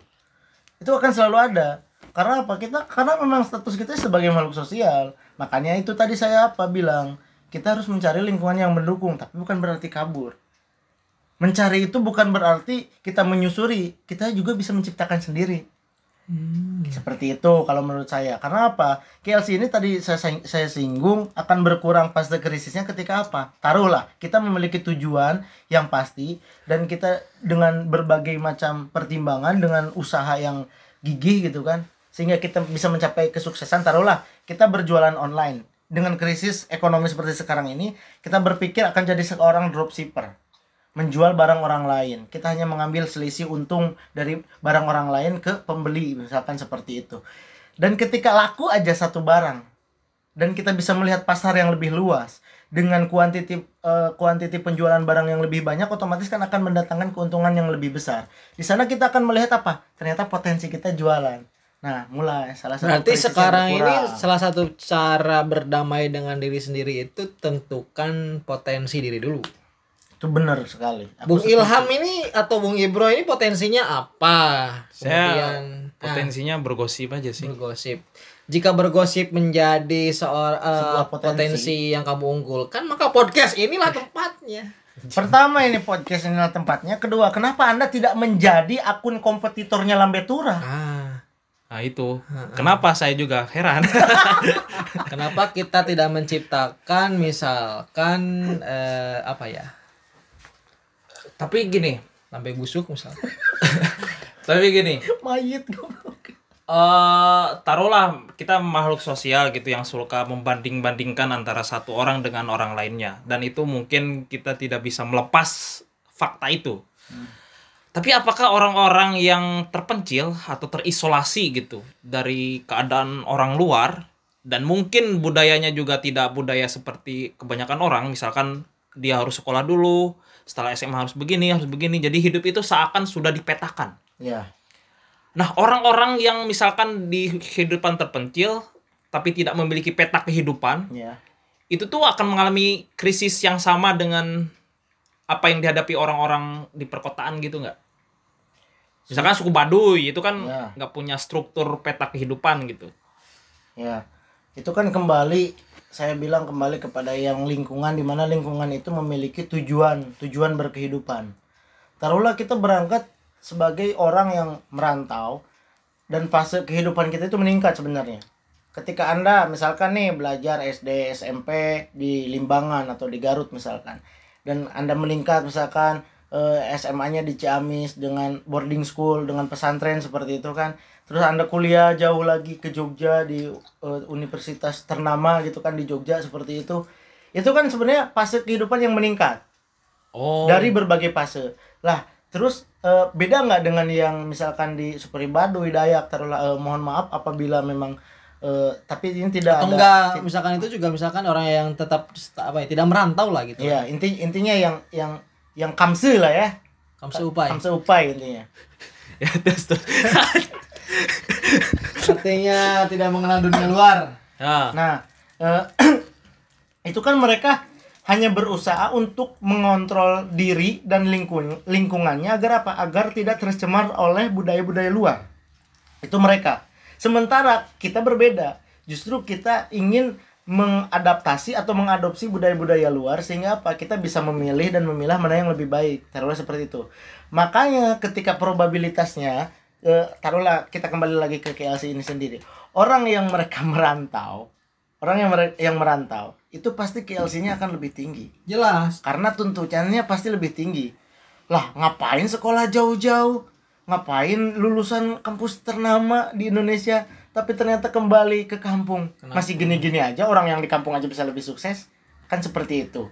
Speaker 3: itu akan selalu ada. Karena apa? Kita karena memang status kita sebagai makhluk sosial. Makanya itu tadi saya apa bilang kita harus mencari lingkungan yang mendukung tapi bukan berarti kabur. Mencari itu bukan berarti kita menyusuri. Kita juga bisa menciptakan sendiri seperti itu kalau menurut saya. Karena apa? KLC ini tadi saya saya singgung akan berkurang fase krisisnya ketika apa? Taruhlah kita memiliki tujuan yang pasti dan kita dengan berbagai macam pertimbangan dengan usaha yang gigih gitu kan sehingga kita bisa mencapai kesuksesan taruhlah kita berjualan online. Dengan krisis ekonomi seperti sekarang ini kita berpikir akan jadi seorang dropshipper menjual barang orang lain. Kita hanya mengambil selisih untung dari barang orang lain ke pembeli, misalkan seperti itu. Dan ketika laku aja satu barang dan kita bisa melihat pasar yang lebih luas dengan kuantiti eh, kuantiti penjualan barang yang lebih banyak otomatis kan akan mendatangkan keuntungan yang lebih besar. Di sana kita akan melihat apa? Ternyata potensi kita jualan. Nah, mulai salah satu
Speaker 4: Berarti sekarang ini salah satu cara berdamai dengan diri sendiri itu tentukan potensi diri dulu.
Speaker 3: Itu benar sekali. Aku
Speaker 4: Bung
Speaker 3: setuju.
Speaker 4: Ilham ini atau Bung Ibro ini potensinya apa?
Speaker 1: Saya
Speaker 4: Kemudian nah,
Speaker 1: potensinya bergosip aja sih.
Speaker 4: bergosip. Jika bergosip menjadi seorang
Speaker 3: Sebuah
Speaker 4: potensi.
Speaker 3: potensi.
Speaker 4: yang kamu unggulkan, maka podcast inilah tempatnya.
Speaker 3: Pertama ini podcast inilah tempatnya. Kedua, kenapa Anda tidak menjadi akun kompetitornya Lambetura?
Speaker 4: Ah,
Speaker 1: Nah itu. Kenapa saya juga heran.
Speaker 4: kenapa kita tidak menciptakan misalkan eh, apa ya?
Speaker 1: Tapi gini,
Speaker 4: Lambe busuk misalnya.
Speaker 1: tapi gini,
Speaker 3: Mayit goblok.
Speaker 1: eh taruhlah kita makhluk sosial gitu yang suka membanding-bandingkan antara satu orang dengan orang lainnya dan itu mungkin kita tidak bisa melepas fakta itu. Tapi apakah orang-orang yang terpencil atau terisolasi gitu dari keadaan orang luar dan mungkin budayanya juga tidak budaya seperti kebanyakan orang, misalkan dia harus sekolah dulu, setelah SMA harus begini, harus begini. Jadi hidup itu seakan sudah dipetakan.
Speaker 3: Ya.
Speaker 1: Nah, orang-orang yang misalkan di kehidupan terpencil tapi tidak memiliki peta kehidupan,
Speaker 3: Ya.
Speaker 1: itu tuh akan mengalami krisis yang sama dengan apa yang dihadapi orang-orang di perkotaan gitu nggak? Misalkan suku Baduy itu kan
Speaker 3: Ya.
Speaker 1: nggak punya struktur peta kehidupan gitu.
Speaker 3: Ya. Itu kan kembali saya bilang kembali kepada yang lingkungan di mana lingkungan itu memiliki tujuan, tujuan berkehidupan. Taruhlah kita berangkat sebagai orang yang merantau dan fase kehidupan kita itu meningkat sebenarnya. Ketika Anda misalkan nih belajar SD, SMP di Limbangan atau di Garut misalkan dan Anda meningkat misalkan eh, SMA-nya di Ciamis dengan boarding school dengan pesantren seperti itu kan terus anda kuliah jauh lagi ke Jogja di eh, universitas ternama gitu kan di Jogja seperti itu itu kan sebenarnya fase kehidupan yang meningkat
Speaker 1: Oh.
Speaker 3: dari berbagai fase lah terus eh, beda nggak dengan yang misalkan di Superi Baduy Dayak taruhlah eh, mohon maaf apabila memang eh, tapi ini tidak
Speaker 4: Atau
Speaker 3: ada
Speaker 4: enggak misalkan itu juga misalkan orang yang tetap apa ya tidak merantau lah gitu.
Speaker 3: Iya, inti intinya yang yang yang kamse lah ya.
Speaker 4: Kamu seupai.
Speaker 3: Kamse upai intinya.
Speaker 1: ya terus terus.
Speaker 4: Artinya tidak mengenal dunia luar.
Speaker 1: Ya.
Speaker 3: Nah, eh, itu kan mereka hanya berusaha untuk mengontrol diri dan lingkung lingkungannya agar apa? Agar tidak tercemar oleh budaya-budaya luar. Itu mereka. Sementara kita berbeda. Justru kita ingin mengadaptasi atau mengadopsi budaya-budaya luar sehingga apa? Kita bisa memilih dan memilah mana yang lebih baik. Taruhlah seperti itu. Makanya ketika probabilitasnya eh, taruhlah kita kembali lagi ke KLC ini sendiri. Orang yang mereka merantau, orang yang mere- yang merantau itu pasti KLC-nya akan lebih tinggi
Speaker 4: Jelas.
Speaker 3: karena tuntutannya pasti lebih tinggi. Lah, ngapain sekolah jauh-jauh? Ngapain lulusan kampus ternama di Indonesia tapi ternyata kembali ke kampung? Masih gini-gini aja orang yang di kampung aja bisa lebih sukses? Kan seperti itu.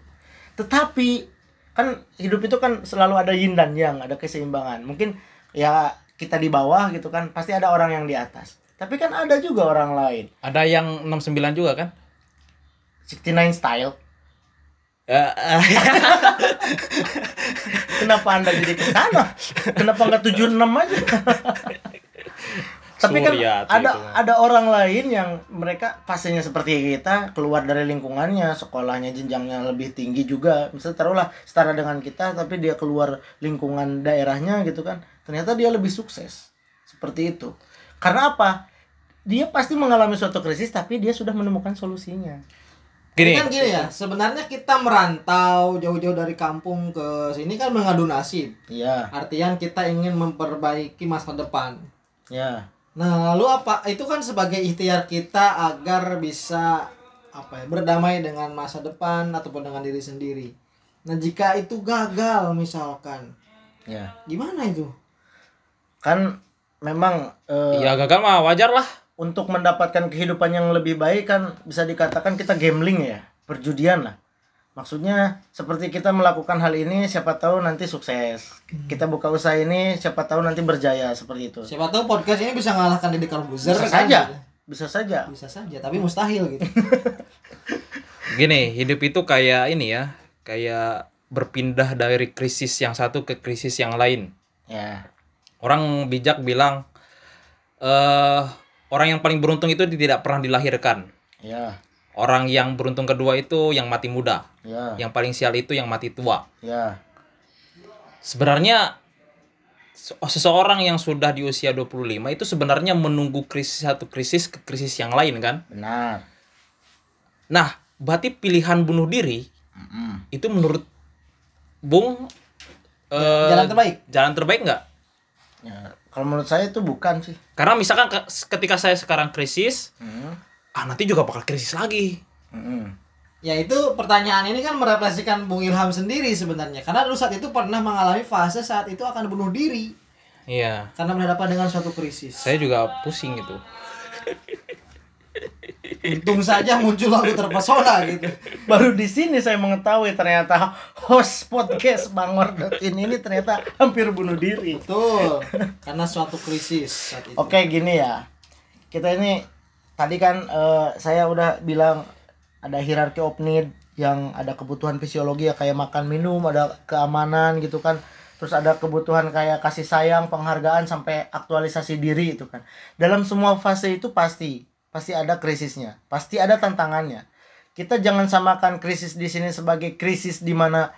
Speaker 3: Tetapi kan hidup itu kan selalu ada yin dan yang, ada keseimbangan. Mungkin ya kita di bawah gitu kan, pasti ada orang yang di atas. Tapi kan ada juga orang lain.
Speaker 1: Ada yang 69 juga kan?
Speaker 3: 69 style. Kenapa Anda jadi ke sana? Kenapa nggak 76 aja? Tapi kan ada
Speaker 1: itu.
Speaker 3: ada orang lain yang mereka fasenya seperti kita, keluar dari lingkungannya, sekolahnya jenjangnya lebih tinggi juga. Misalnya taruhlah setara dengan kita tapi dia keluar lingkungan daerahnya gitu kan. Ternyata dia lebih sukses. Seperti itu. Karena apa? Dia pasti mengalami suatu krisis tapi dia sudah menemukan solusinya.
Speaker 1: Gini.
Speaker 2: Ini kan gini ya, sebenarnya kita merantau jauh-jauh dari kampung ke sini kan mengadu nasib.
Speaker 3: Iya.
Speaker 2: Artian kita ingin memperbaiki masa depan.
Speaker 3: Ya.
Speaker 2: Nah, lalu apa? Itu kan sebagai ikhtiar kita agar bisa apa ya, berdamai dengan masa depan ataupun dengan diri sendiri. Nah, jika itu gagal misalkan,
Speaker 3: Ya.
Speaker 2: gimana itu?
Speaker 3: Kan memang eh,
Speaker 1: Ya gagal mah wajar lah.
Speaker 3: untuk mendapatkan kehidupan yang lebih baik kan bisa dikatakan kita gambling ya, perjudian lah. Maksudnya seperti kita melakukan hal ini siapa tahu nanti sukses. Kita buka usaha ini siapa tahu nanti berjaya seperti itu.
Speaker 2: Siapa tahu podcast ini bisa mengalahkan Deddy Corbuzier
Speaker 3: Bisa
Speaker 2: kan,
Speaker 3: saja.
Speaker 2: gitu.
Speaker 3: Bisa saja.
Speaker 2: Bisa saja, tapi mustahil gitu.
Speaker 1: Gini, hidup itu kayak ini ya, kayak berpindah dari krisis yang satu ke krisis yang lain.
Speaker 3: Ya.
Speaker 1: Orang bijak bilang eh orang yang paling beruntung itu tidak pernah dilahirkan.
Speaker 3: Ya.
Speaker 1: Orang yang beruntung kedua itu yang mati muda.
Speaker 3: Ya.
Speaker 1: Yang paling sial itu yang mati tua.
Speaker 3: Ya.
Speaker 1: Sebenarnya se- seseorang yang sudah di usia 25 itu sebenarnya menunggu krisis satu krisis ke krisis yang lain kan?
Speaker 3: Benar.
Speaker 1: Nah, berarti pilihan bunuh diri
Speaker 3: Mm-mm.
Speaker 1: itu menurut Bung eh,
Speaker 2: Jalan terbaik.
Speaker 1: Jalan terbaik nggak?
Speaker 3: Ya. Kalau menurut saya itu bukan sih.
Speaker 1: Karena misalkan ke- ketika saya sekarang krisis,
Speaker 3: Mm.
Speaker 1: ah nanti juga bakal krisis lagi.
Speaker 3: Mm-mm.
Speaker 2: Ya itu pertanyaan ini kan merefleksikan Bung Ilham sendiri sebenarnya. Karena dulu saat itu pernah mengalami fase saat itu akan bunuh diri
Speaker 1: Iya.
Speaker 2: karena berhadapan dengan suatu krisis.
Speaker 1: Saya juga pusing gitu.
Speaker 2: Untung saja muncul lagu terpesona gitu.
Speaker 3: Baru di sini saya mengetahui ternyata host podcast Bangor ini ini ternyata hampir bunuh diri.
Speaker 2: Betul. Karena suatu krisis saat itu.
Speaker 3: Oke gini ya, kita ini tadi kan eh, saya udah bilang ada hierarki of need yang ada kebutuhan fisiologi ya kayak makan minum, ada keamanan gitu kan. Terus ada kebutuhan kayak kasih sayang, penghargaan sampai aktualisasi diri itu kan. Dalam semua fase itu pasti pasti ada krisisnya, pasti ada tantangannya. Kita jangan samakan krisis di sini sebagai krisis di mana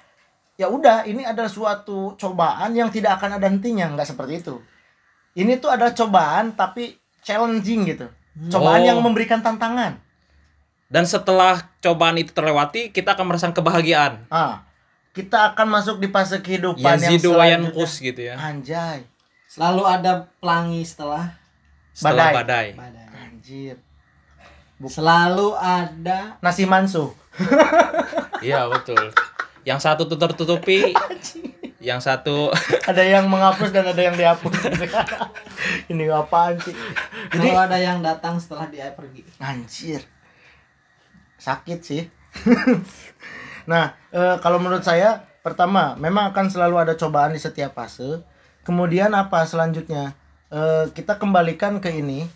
Speaker 3: ya udah ini adalah suatu cobaan yang tidak akan ada hentinya, nggak seperti itu ini tuh adalah cobaan tapi challenging gitu cobaan
Speaker 1: Oh.
Speaker 3: yang memberikan tantangan
Speaker 1: Dan setelah cobaan itu terlewati, kita akan merasakan kebahagiaan.
Speaker 3: ah kita akan masuk di fase kehidupan yang
Speaker 1: Yazidu wayan
Speaker 3: selanjutnya
Speaker 1: kus gitu ya.
Speaker 3: anjay
Speaker 2: Selalu ada pelangi setelah
Speaker 1: Setelah
Speaker 3: Badai.
Speaker 1: badai.
Speaker 2: badai.
Speaker 3: anjir
Speaker 2: Selalu ada
Speaker 3: nasi mansu.
Speaker 1: Iya betul. Yang satu tuh tertutupi, yang satu
Speaker 3: ada yang menghapus dan ada yang dihapus. Ini apaan sih? Jadi
Speaker 2: kalau ada yang datang setelah dia pergi.
Speaker 3: anjir. Sakit sih. Nah eh, kalau menurut saya pertama memang akan selalu ada cobaan di setiap fase. Kemudian apa selanjutnya? Eh, kita kembalikan ke ini.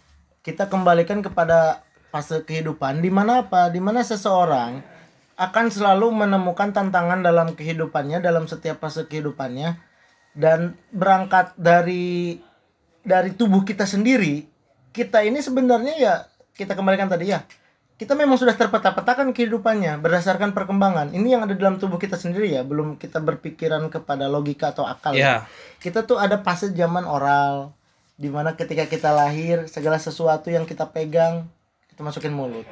Speaker 3: Kita kembalikan kepada fase kehidupan di mana apa? Di mana seseorang akan selalu menemukan tantangan dalam kehidupannya dalam setiap fase kehidupannya dan berangkat dari dari tubuh kita sendiri kita ini sebenarnya ya kita kembalikan tadi ya kita memang sudah terpeta-petakan kehidupannya berdasarkan perkembangan. Ini yang ada dalam tubuh kita sendiri ya belum kita berpikiran kepada logika atau akal. Ya.
Speaker 1: ya
Speaker 3: kita tuh ada fase zaman oral di mana ketika kita lahir segala sesuatu yang kita pegang kita masukin mulut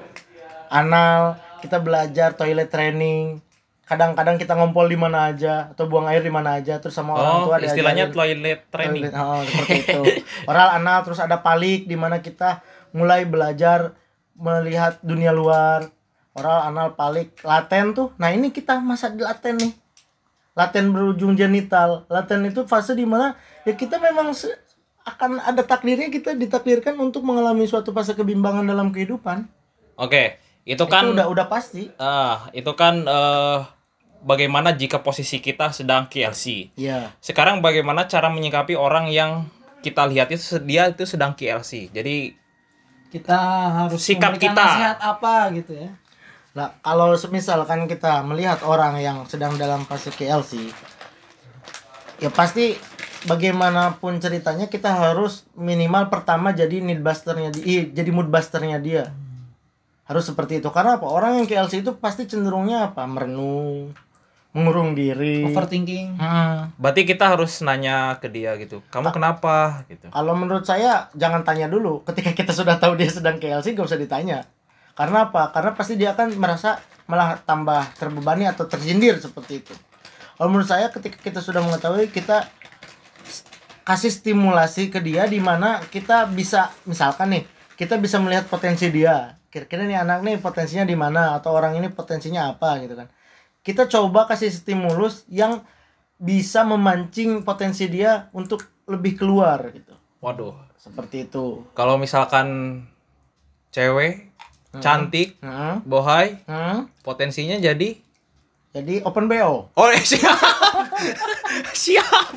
Speaker 3: anal kita belajar toilet training kadang-kadang kita ngompol di mana aja atau buang air di mana aja terus sama orang
Speaker 1: Oh,
Speaker 3: tua
Speaker 1: istilahnya toilet training.
Speaker 3: Toilet, oh, seperti itu. Oral anal terus ada palik di mana kita mulai belajar melihat dunia luar. Oral anal palik laten tuh. Nah, ini kita masa di laten nih. Laten berujung genital. Laten itu fase di mana ya kita memang akan ada takdirnya kita ditakdirkan untuk mengalami suatu fase kebimbangan dalam kehidupan.
Speaker 1: Oke, itu kan
Speaker 3: itu udah udah pasti.
Speaker 1: ah, itu kan eh, bagaimana jika posisi kita sedang KLC.
Speaker 3: Iya.
Speaker 1: Sekarang bagaimana cara menyikapi orang yang kita lihat itu dia itu sedang KLC. Jadi
Speaker 2: Kita harus
Speaker 1: Sikap kita.
Speaker 2: nasihat apa gitu ya.
Speaker 3: Nah, kalau misalkan kita melihat orang yang sedang dalam fase KLC, ya pasti bagaimanapun ceritanya kita harus minimal pertama jadi need busternya di, ih, jadi mood busternya dia. Harus seperti itu. Karena apa? Orang yang KLC itu pasti cenderungnya apa? Merenung, mengurung diri.
Speaker 4: overthinking
Speaker 3: Hmm.
Speaker 1: Berarti kita harus nanya ke dia gitu. Kamu kenapa gitu.
Speaker 3: Kalau menurut saya jangan tanya dulu. Ketika kita sudah tahu dia sedang KLC gak usah ditanya. Karena apa? Karena pasti dia akan merasa malah tambah terbebani atau tersindir seperti itu. Kalau menurut saya ketika kita sudah mengetahui kita kasih stimulasi ke dia di mana kita bisa misalkan nih kita bisa melihat potensi dia. Kira-kira nih anak nih potensinya di mana atau orang ini potensinya apa gitu kan. Kita coba kasih stimulus yang bisa memancing potensi dia untuk lebih keluar gitu
Speaker 1: Waduh.
Speaker 3: seperti itu
Speaker 1: Kalau misalkan cewek cantik,
Speaker 3: Hmm.
Speaker 1: bohai,
Speaker 3: Hmm.
Speaker 1: potensinya jadi
Speaker 3: jadi open bo
Speaker 1: Oh eh, siap. Siap.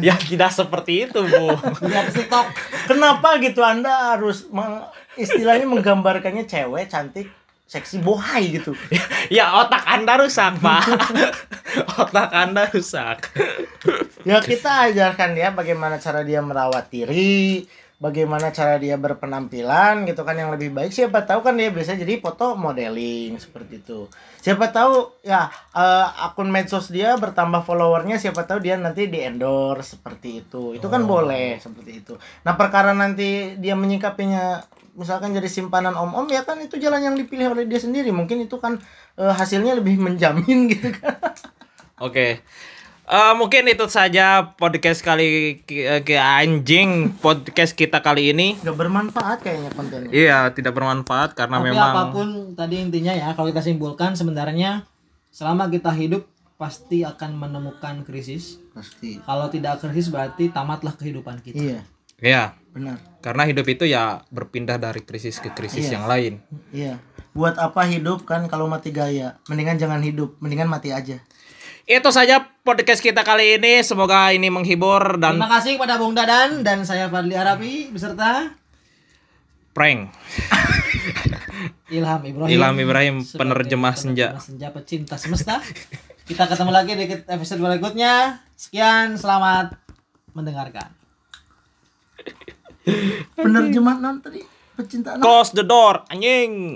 Speaker 1: Ya tidak seperti itu Bu.
Speaker 4: Jadi apa sih tok
Speaker 3: kenapa gitu? Anda harus meng- istilahnya menggambarkannya cewek cantik seksi bohai gitu.
Speaker 1: Ya otak anda rusak Pak. Otak anda rusak.
Speaker 3: Ya kita ajarkan dia bagaimana cara dia merawat diri bagaimana cara dia berpenampilan gitu kan yang lebih baik. Siapa tahu kan dia bisa jadi foto modeling seperti itu. Siapa tahu ya eh, akun medsos dia bertambah followernya siapa tahu dia nanti di endorse seperti itu. Itu kan boleh seperti itu. Nah perkara nanti dia menyikapinya misalkan jadi simpanan om-om ya kan itu jalan yang dipilih oleh dia sendiri. Mungkin itu kan eh, hasilnya lebih menjamin gitu kan.
Speaker 1: Oke Eh, mungkin itu saja podcast kali ke, ke anjing podcast kita kali ini.
Speaker 3: nggak bermanfaat kayaknya kontennya
Speaker 1: Iya, tidak bermanfaat karena
Speaker 4: tapi
Speaker 1: memang
Speaker 4: apa pun tadi intinya ya kalau kita simpulkan sebenarnya selama kita hidup pasti akan menemukan krisis
Speaker 3: pasti
Speaker 4: kalau tidak krisis berarti tamatlah kehidupan kita
Speaker 3: iya
Speaker 1: Iya,
Speaker 3: benar
Speaker 1: karena hidup itu ya berpindah dari krisis ke krisis
Speaker 3: Iya.
Speaker 1: yang lain.
Speaker 3: Iya. Buat apa hidup kan kalau mati gaya? Mendingan jangan hidup, mendingan mati aja.
Speaker 1: Itu saja podcast kita kali ini. Semoga ini menghibur dan
Speaker 4: terima kasih kepada Bung Dadan dan saya Fadli Arabi beserta
Speaker 1: prank.
Speaker 4: Ilham Ibrahim
Speaker 1: Ilham Ibrahim, penerjemah senja.
Speaker 4: penerjemah senja pecinta semesta kita ketemu lagi di episode berikutnya sekian selamat mendengarkan
Speaker 3: Penerjemah non tadi pecinta.
Speaker 1: Close the door, anjing.